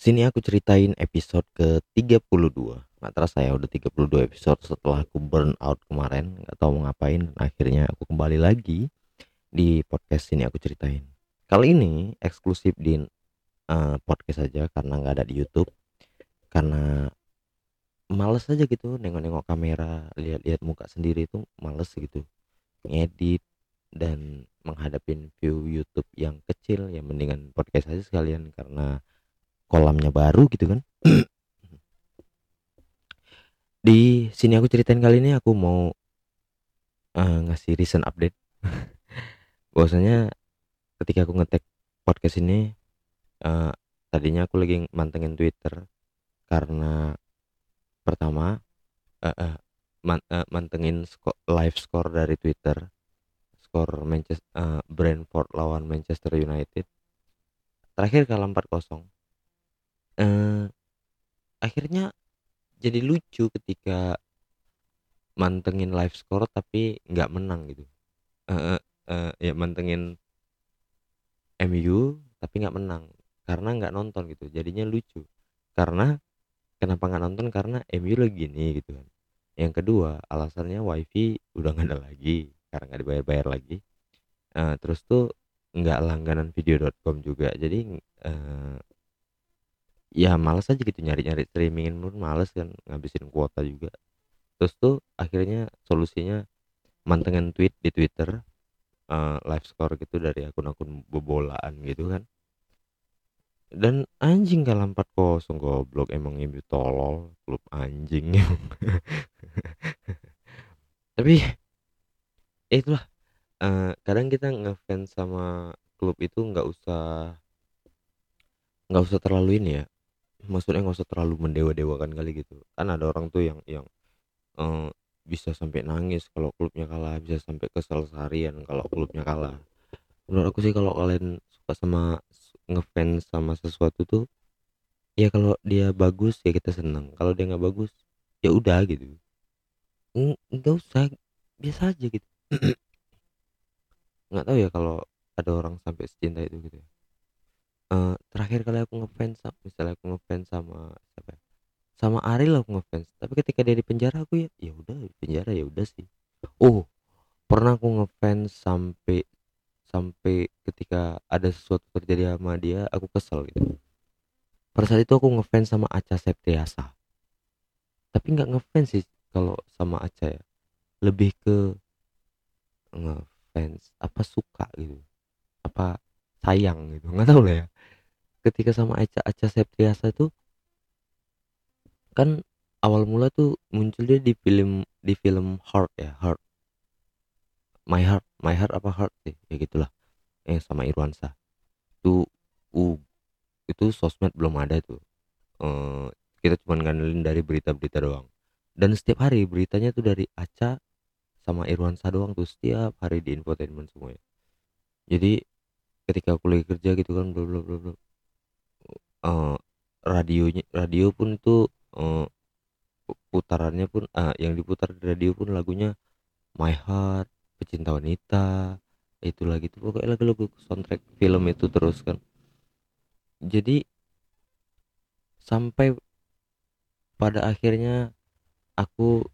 Sini aku ceritain episode ke-32. Nggak terasa ya udah 32 episode setelah aku burn out kemarin. Nggak tahu mau ngapain dan akhirnya aku kembali lagi di podcast sini aku ceritain. Kali ini eksklusif di uh, podcast aja karena nggak ada di Youtube. Karena males aja gitu nengok-nengok kamera lihat-lihat muka sendiri itu males gitu. Ngedit dan menghadapin view YouTube yang kecil ya mendingan podcast aja sekalian karena kolamnya baru gitu kan. Di sini aku ceritain kali ini aku mau uh, ngasih recent update. Bahwasanya ketika aku ngetek podcast ini uh, tadinya aku lagi mantengin Twitter karena pertama uh, uh, man, uh, mantengin sko live score dari Twitter skor Manchester uh, Brentford lawan Manchester United. Terakhir kalah 4-0 uh, akhirnya jadi lucu ketika mantengin live score tapi nggak menang gitu. Uh, uh, uh, ya mantengin MU tapi nggak menang karena nggak nonton gitu. Jadinya lucu. Karena kenapa nggak nonton? Karena MU lagi gini gitu kan. Yang kedua alasannya wifi udah nggak ada lagi karena nggak dibayar-bayar lagi. Uh, terus tuh nggak langganan video.com juga. Jadi uh, ya males aja gitu nyari-nyari streamingin pun males kan ngabisin kuota juga. Terus tuh akhirnya solusinya mantengin tweet di Twitter uh, live score gitu dari akun-akun bobolaan gitu kan. Dan anjing kalah 4-0 goblok emang ibu tolol klub anjing. Tapi eh, itulah uh, kadang kita ngefans sama klub itu nggak usah nggak usah terlalu ini ya maksudnya nggak usah terlalu mendewa-dewakan kali gitu. Kan ada orang tuh yang yang uh, bisa sampai nangis kalau klubnya kalah bisa sampai kesel seharian kalau klubnya kalah. Menurut aku sih kalau kalian suka sama ngefans sama sesuatu tuh ya kalau dia bagus ya kita senang. Kalau dia nggak bagus ya udah gitu. Nggak usah biasa aja gitu. Nggak tahu ya kalau ada orang sampai secinta itu gitu ya uh, terakhir kali aku ngefans misalnya aku ngefans sama siapa ya? sama Ariel aku ngefans tapi ketika dia di penjara aku ya ya udah di penjara ya udah sih. Oh pernah aku ngefans sampai sampai ketika ada sesuatu terjadi sama dia aku kesel gitu. Pada saat itu aku ngefans sama Aca Septiasa tapi nggak ngefans sih kalau sama Aca ya. Lebih ke ngefans apa suka gitu apa sayang gitu nggak tahu lah ya ketika sama Aca Aca Septriasa itu kan awal mula tuh muncul dia di film di film Heart ya Heart. My Heart My Heart apa Heart sih? Ya gitulah yang sama Irwansa tuh uh itu sosmed belum ada tuh. Uh, kita cuma ngandelin dari berita-berita doang. Dan setiap hari beritanya tuh dari Aca sama Irwansa doang tuh setiap hari di infotainment semuanya. Jadi ketika aku lagi kerja gitu kan bla bla uh, radionya radio pun itu uh, putarannya pun uh, yang diputar di radio pun lagunya My Heart pecinta wanita itu lagi tuh pokoknya lagu-lagu soundtrack film itu terus kan. Jadi sampai pada akhirnya aku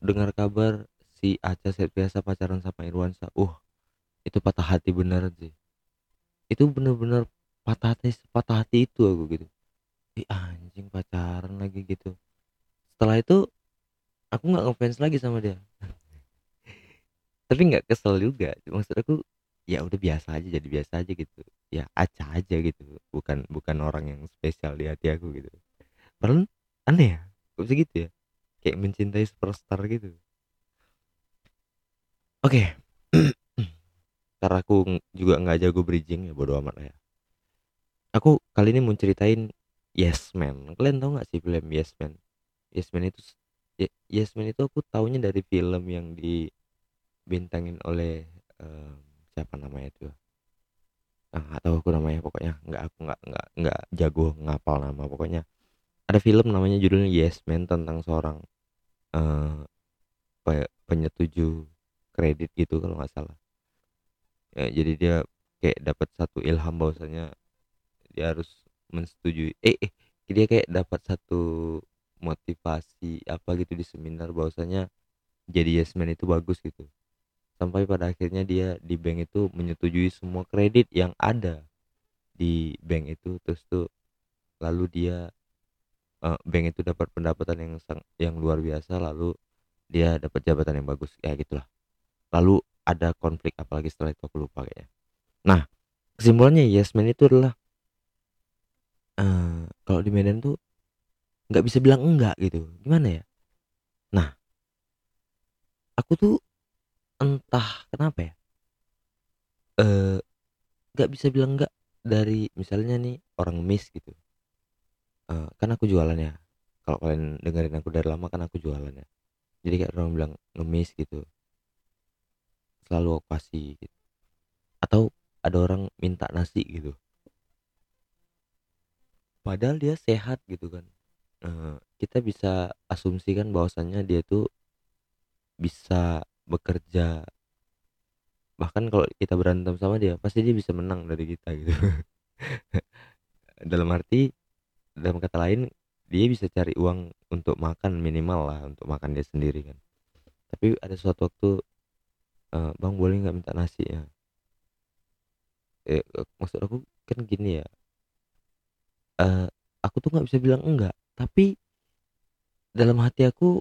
dengar kabar si Aca biasa pacaran sama Irwansa uh itu patah hati bener sih. Itu bener-bener patah hati patah hati itu aku gitu. Ih, anjing pacaran lagi gitu. Setelah itu aku nggak ngefans lagi sama dia. Tapi nggak kesel juga. Maksud aku ya udah biasa aja jadi biasa aja gitu. Ya aja aja gitu. Bukan bukan orang yang spesial di hati aku gitu. Padahal aneh ya kok bisa gitu ya? Kayak mencintai superstar gitu. Oke. Okay. karena aku juga nggak jago bridging ya bodo amat lah ya aku kali ini mau ceritain Yes Man. Kalian tahu nggak sih film Yes Man? Yes Man itu Yes Man itu aku taunya dari film yang dibintangin oleh um, siapa namanya itu? Ah nggak tahu aku namanya pokoknya nggak aku nggak nggak nggak jago ngapal nama pokoknya ada film namanya judulnya Yes Man tentang seorang uh, penyetuju kredit gitu kalau nggak salah. Ya, jadi dia kayak dapat satu ilham bahwasanya dia harus mensetujui. Eh, eh dia kayak dapat satu motivasi apa gitu di seminar bahwasanya jadi yes man itu bagus gitu. Sampai pada akhirnya dia di bank itu menyetujui semua kredit yang ada di bank itu. Terus tuh lalu dia uh, bank itu dapat pendapatan yang sang, yang luar biasa lalu dia dapat jabatan yang bagus ya gitulah. Lalu ada konflik apalagi setelah itu aku lupa kayaknya. Nah kesimpulannya yes man itu adalah uh, kalau di Medan tuh nggak bisa bilang enggak gitu. Gimana ya? Nah aku tuh entah kenapa ya eh nggak bisa bilang enggak dari misalnya nih orang miss gitu. Uh, kan aku jualan ya. Kalau kalian dengerin aku dari lama kan aku jualan ya. Jadi kayak orang bilang ngemis gitu. Selalu aku kasih gitu. Atau ada orang minta nasi gitu padahal dia sehat gitu kan. Uh, kita bisa asumsikan bahwasannya dia tuh bisa bekerja. Bahkan kalau kita berantem sama dia pasti dia bisa menang dari kita gitu. Dalam arti dalam kata lain dia bisa cari uang untuk makan minimal lah untuk makan dia sendiri kan. Tapi ada suatu waktu uh, bang boleh nggak minta nasi ya? Eh, maksud aku kan gini ya uh, aku tuh nggak bisa bilang enggak. Tapi dalam hati aku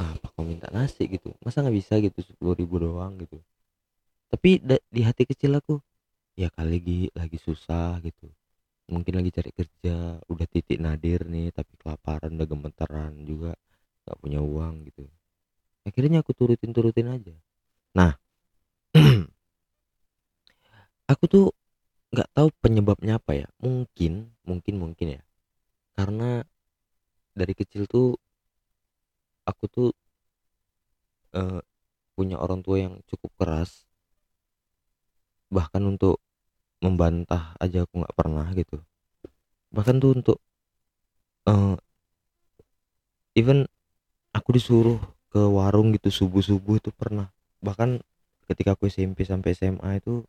ah, apa kau minta nasi? gitu. Masa nggak bisa? gitu sepuluh ribu doang gitu. Tapi di hati kecil aku ya kali lagi lagi susah gitu. Mungkin lagi cari kerja. Udah titik nadir nih tapi kelaparan udah gemeteran juga. Nggak punya uang gitu. Akhirnya aku turutin turutin aja. Nah aku tuh nggak tahu penyebabnya apa ya. Mungkin mungkin mungkin ya. Karena dari kecil tuh aku tuh uh, punya orang tua yang cukup keras. Bahkan untuk membantah aja aku nggak pernah gitu. Bahkan tuh untuk uh, even aku disuruh ke warung gitu subuh subuh itu pernah. Bahkan ketika aku SMP sampai SMA itu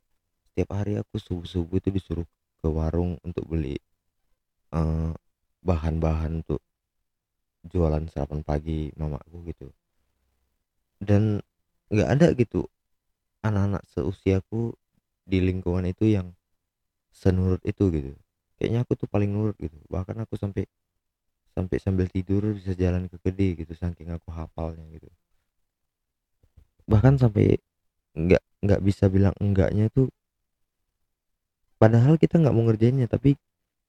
setiap hari aku subuh subuh itu disuruh ke warung untuk beli uh, bahan-bahan untuk jualan sarapan pagi mamaku gitu. Dan nggak ada gitu anak-anak seusiaku di lingkungan itu yang senurut itu gitu. Kayaknya aku tuh paling nurut gitu. Bahkan aku sampai sampai sambil tidur bisa jalan ke gede gitu saking aku hafalnya gitu. Bahkan sampai nggak nggak bisa bilang enggaknya tuh padahal kita nggak mau ngerjainnya tapi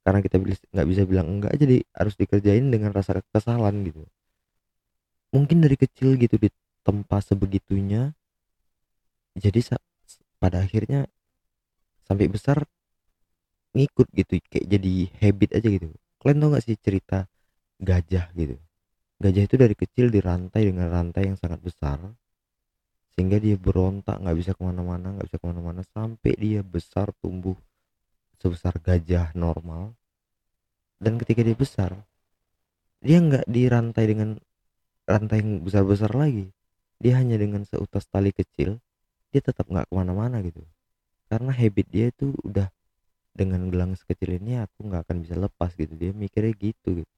karena kita nggak bisa bilang enggak jadi harus dikerjain dengan rasa kesalahan gitu. Mungkin dari kecil gitu di tempat sebegitunya jadi pada akhirnya sampai besar ngikut gitu kayak jadi habit aja gitu. Kalian tau gak sih cerita gajah gitu? Gajah itu dari kecil dirantai dengan rantai yang sangat besar sehingga dia berontak nggak bisa ke mana-mana nggak bisa ke mana-mana sampai dia besar tumbuh sebesar gajah normal. Dan ketika dia besar dia nggak dirantai dengan rantai yang besar-besar lagi. Dia hanya dengan seutas tali kecil dia tetap nggak ke mana-mana gitu. Karena habit dia itu udah dengan gelang sekecil ini aku nggak akan bisa lepas gitu. Dia mikirnya gitu gitu.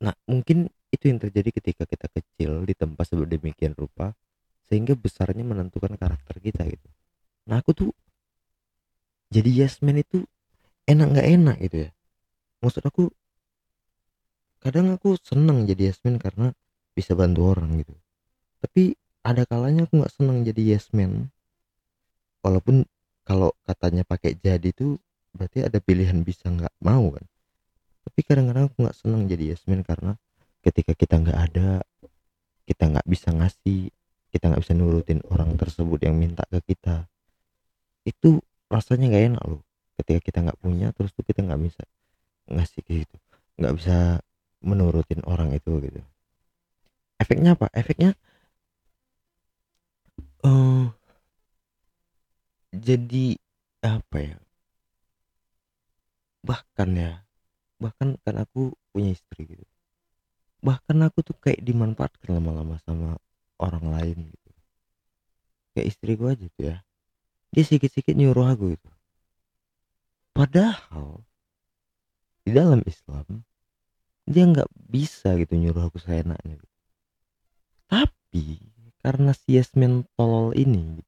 Nah mungkin itu yang terjadi ketika kita kecil di tempat sedemikian rupa sehingga besarnya menentukan karakter kita gitu. Nah aku tuh jadi Yasmin itu enak nggak enak gitu ya. Maksud aku kadang aku senang jadi Yasmin karena bisa bantu orang gitu. Tapi ada kalanya aku nggak senang jadi Yasmin walaupun kalau katanya pakai jadi tuh berarti ada pilihan bisa nggak mau kan. Tapi kadang-kadang aku nggak senang jadi Yasmin karena ketika kita nggak ada kita nggak bisa ngasih kita nggak bisa nurutin orang tersebut yang minta ke kita. Itu rasanya nggak enak loh. Ketika kita nggak punya terus tuh kita nggak bisa ngasih gitu nggak bisa menurutin orang itu gitu. Efeknya apa? Efeknya uh, jadi apa ya? Bahkan ya bahkan kan aku punya istri gitu. Bahkan aku tuh kayak dimanfaatkan lama-lama sama orang lain gitu. Kayak istri gue aja tuh ya dia sedikit-sedikit nyuruh aku gitu padahal di dalam Islam dia nggak bisa gitu nyuruh aku seenaknya. Gitu. tapi karena si Yasmin tolol ini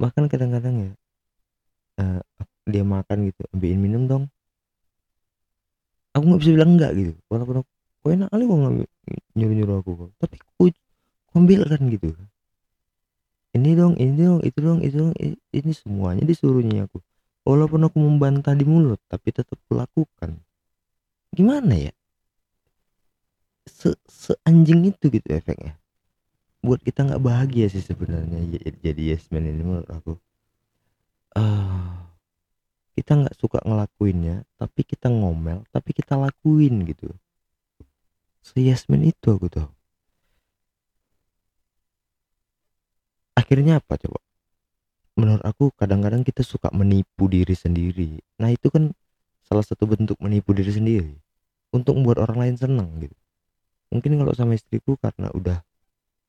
bahkan kadang-kadang ya uh, dia makan gitu ambilin minum dong. Aku nggak bisa bilang enggak gitu. Walaupun aku kok enak kali kok nyuruh nyuruh aku tapi aku ambil kan gitu ini dong ini dong itu dong itu dong ini semuanya disuruhnya aku. Walaupun aku membantah di mulut tapi tetap kulakukan gimana ya? Se seanjing itu gitu efeknya. Buat kita nggak bahagia sih sebenarnya jadi yes man ini menurut aku. Uh, kita nggak suka ngelakuinnya tapi kita ngomel tapi kita lakuin gitu. Se yes itu aku tuh akhirnya apa coba? Menurut aku kadang-kadang kita suka menipu diri sendiri. Nah itu kan salah satu bentuk menipu diri sendiri. Untuk membuat orang lain senang gitu. Mungkin kalau sama istriku karena udah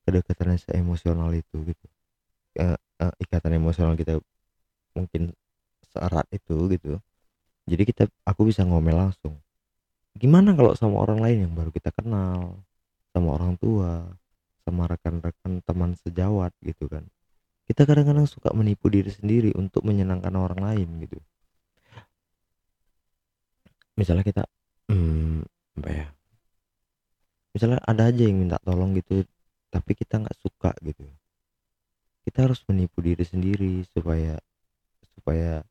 kedekatan emosional itu gitu. Uh, uh, ikatan emosional kita mungkin seerat itu gitu. Jadi kita aku bisa ngomel langsung. Gimana kalau sama orang lain yang baru kita kenal sama orang tua sama rekan-rekan teman sejawat gitu kan. Kita kadang-kadang suka menipu diri sendiri untuk menyenangkan orang lain gitu. Misalnya kita hmm, apa ya? Misalnya ada aja yang minta tolong gitu tapi kita nggak suka gitu. Kita harus menipu diri sendiri supaya supaya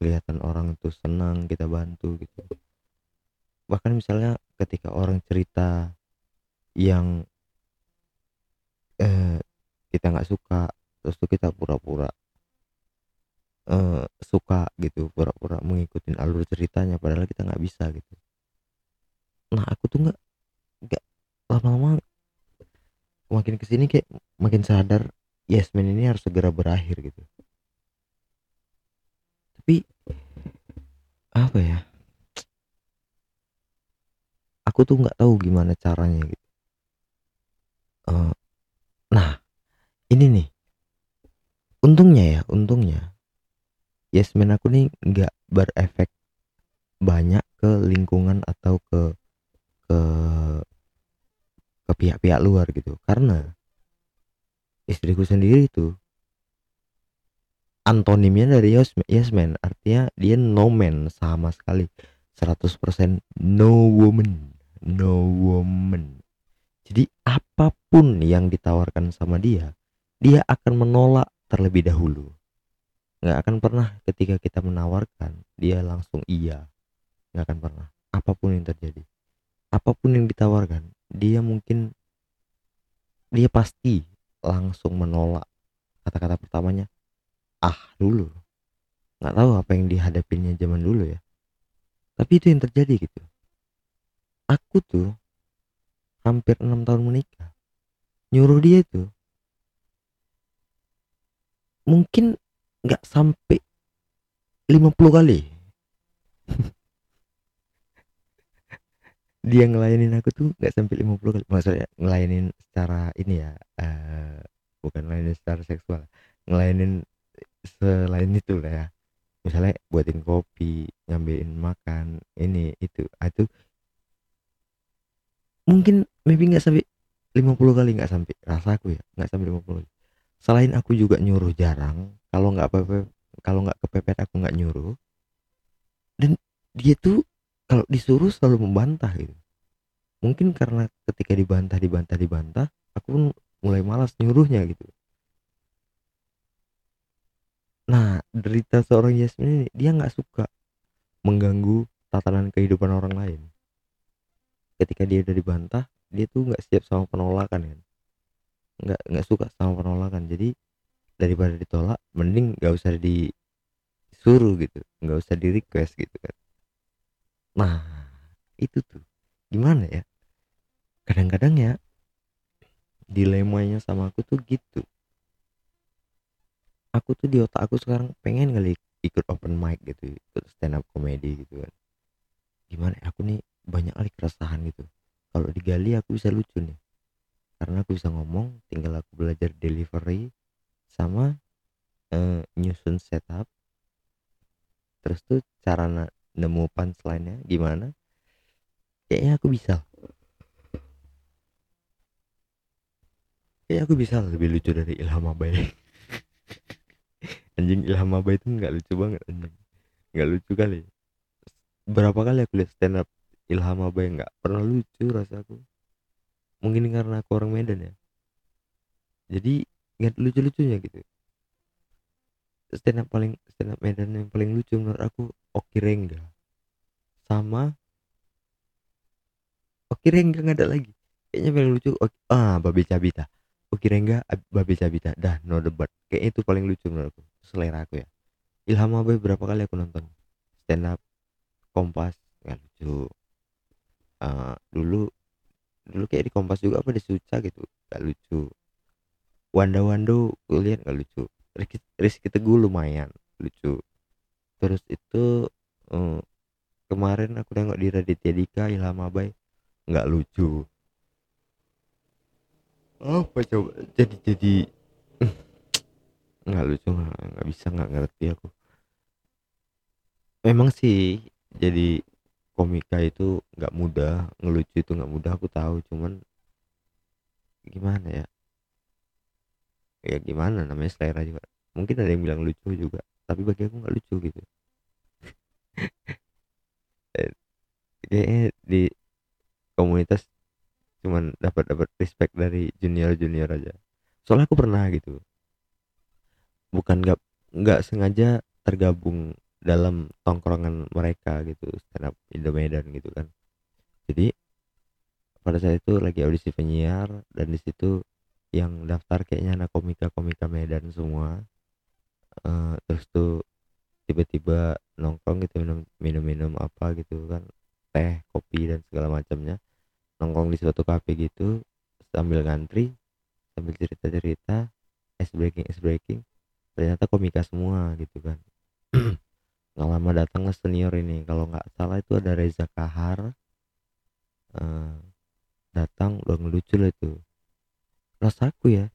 kelihatan orang itu senang kita bantu gitu. Bahkan misalnya ketika orang cerita yang eh, kita nggak suka terus tuh kita pura-pura eh, suka gitu pura-pura mengikuti alur ceritanya padahal kita nggak bisa gitu. Nah aku tuh nggak nggak lama-lama makin ke sini kayak makin sadar yes man ini harus segera berakhir gitu. Tapi apa ya? Aku tuh nggak tahu gimana caranya gitu. Uh, ini nih. Untungnya ya, untungnya Yasmin aku nih nggak berefek banyak ke lingkungan atau ke ke ke pihak-pihak luar gitu. Karena istriku sendiri tuh antonimnya dari yes artinya dia no man sama sekali 100% no woman no woman jadi apa pun yang ditawarkan sama dia, dia akan menolak terlebih dahulu. Nggak akan pernah ketika kita menawarkan, dia langsung iya. Nggak akan pernah. Apa pun yang terjadi. Apa pun yang ditawarkan, dia mungkin dia pasti langsung menolak kata-kata pertamanya ah dulu nggak tahu apa yang dihadapinya zaman dulu ya tapi itu yang terjadi gitu aku tuh hampir enam tahun menikah nyuruh dia itu mungkin nggak sampai 50 kali. Dia ngelayanin aku tuh nggak sampai 50 kali. Maksudnya ngelayanin secara ini ya uh, bukan ngelayanin secara seksual ngelayanin selain itu lah ya. Misalnya buatin kopi ngambilin makan ini itu ah, itu mungkin maybe nggak sampai 50 kali nggak sampai rasaku ya nggak sampai 50 kali selain aku juga nyuruh jarang kalau nggak kalau nggak kepepet aku nggak nyuruh. Dan dia tuh kalau disuruh selalu membantah gitu. Mungkin karena ketika dibantah dibantah dibantah aku pun mulai malas nyuruhnya gitu. Nah derita seorang Yasmin ini dia nggak suka mengganggu tatanan kehidupan orang lain. Ketika dia udah dibantah dia tuh nggak siap sama penolakan kan nggak nggak suka sama penolakan. Jadi daripada ditolak mending nggak usah disuruh gitu. Nggak usah di request gitu kan. Nah itu tuh. Gimana ya? Kadang-kadang ya dilemanya sama aku tuh gitu. Aku tuh di otak aku sekarang pengen kali ikut open mic gitu ikut stand up comedy gitu kan. Gimana ya, aku nih banyak kali keresahan gitu. Kalau digali aku bisa lucu nih karena aku bisa ngomong tinggal aku belajar delivery sama uh, nyusun setup. Terus tuh cara nemu punchline-nya gimana? Kayaknya aku bisa. Kayaknya aku bisa lebih lucu dari Ilham Abai. Anjing Ilham Abai itu nggak lucu banget anjing. Nggak lucu kali. Berapa kali aku lihat stand up Ilham Abai? Nggak pernah lucu rasaku mungkin karena aku orang Medan ya. Jadi nggak lucu-lucunya gitu. Stand up paling stand up Medan yang paling lucu menurut aku Oki Rengga. Sama Oki Rengga nggak ada lagi. Kayaknya paling lucu Oki, ah Babe Cabita Oki Rengga Babe Cabita dah no debat. Kayak itu paling lucu menurutku selera aku ya. Ilham Abai berapa kali aku nonton? Stand up Kompas nggak lucu. Uh, dulu dulu kayak di Kompas juga apa di Suca gitu nggak lucu. Wanda Wando gue lihat nggak lucu. Rizky, Rizky Teguh lumayan lucu. Terus itu um, kemarin aku nengok di Raditya Dika Ilham Abai nggak lucu. Apa coba? Jadi jadi nggak lucu nggak bisa nggak ngerti aku. Memang sih jadi komika itu nggak mudah ngelucu itu nggak mudah aku tahu. Cuman gimana ya? Ya gimana namanya selera juga. Mungkin ada yang bilang lucu juga tapi bagi aku nggak lucu gitu. Kayaknya di komunitas cuman dapat dapat respect dari junior junior aja. Soalnya aku pernah gitu. Bukan nggak nggak sengaja tergabung dalam tongkrongan mereka gitu stand up Indo Medan gitu kan. Jadi pada saat itu lagi audisi penyiar dan di situ yang daftar kayaknya anak komika-komika Medan semua. Uh, terus tuh tiba-tiba nongkrong gitu minum minum-minum apa gitu kan teh kopi dan segala macamnya. Nongkrong di suatu kafe gitu sambil ngantri sambil cerita-cerita ice breaking ice breaking ternyata komika semua gitu kan nggak lama datang senior ini. Kalau nggak salah itu ada Reza Kahar. Uh, datang udah ngelucu lah itu. Rasaku ya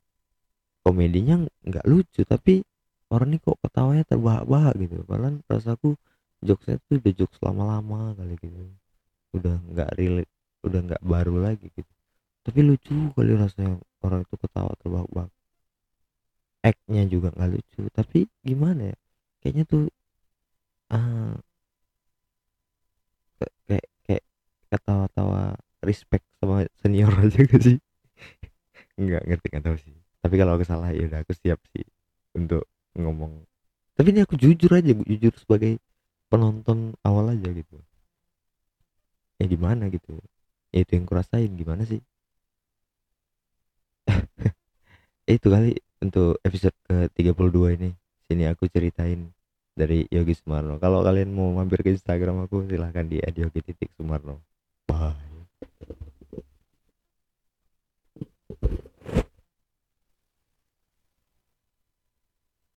komedinya nggak lucu tapi orang ini kok ketawanya terbahak-bahak gitu. Padahal rasaku jokesnya tuh udah jokes lama-lama kali gitu. Udah nggak relate udah nggak baru lagi gitu. Tapi lucu kali rasanya orang itu ketawa terbahak-bahak. Act-nya juga nggak lucu tapi gimana ya? Kayaknya tuh ah kayak kayak ketawa-tawa respect sama senior aja gak sih? Nggak ngerti nggak tahu sih. Tapi kalau aku salah ya udah aku siap sih untuk ngomong. Tapi ini aku jujur aja jujur sebagai penonton awal aja gitu. Ya gimana gitu? Ya itu yang kurasain gimana sih? Itu kali untuk episode ke 32 ini. Sini aku ceritain dari Yogi Sumarno. Kalau kalian mau mampir ke Instagram aku silahkan di @yogi bye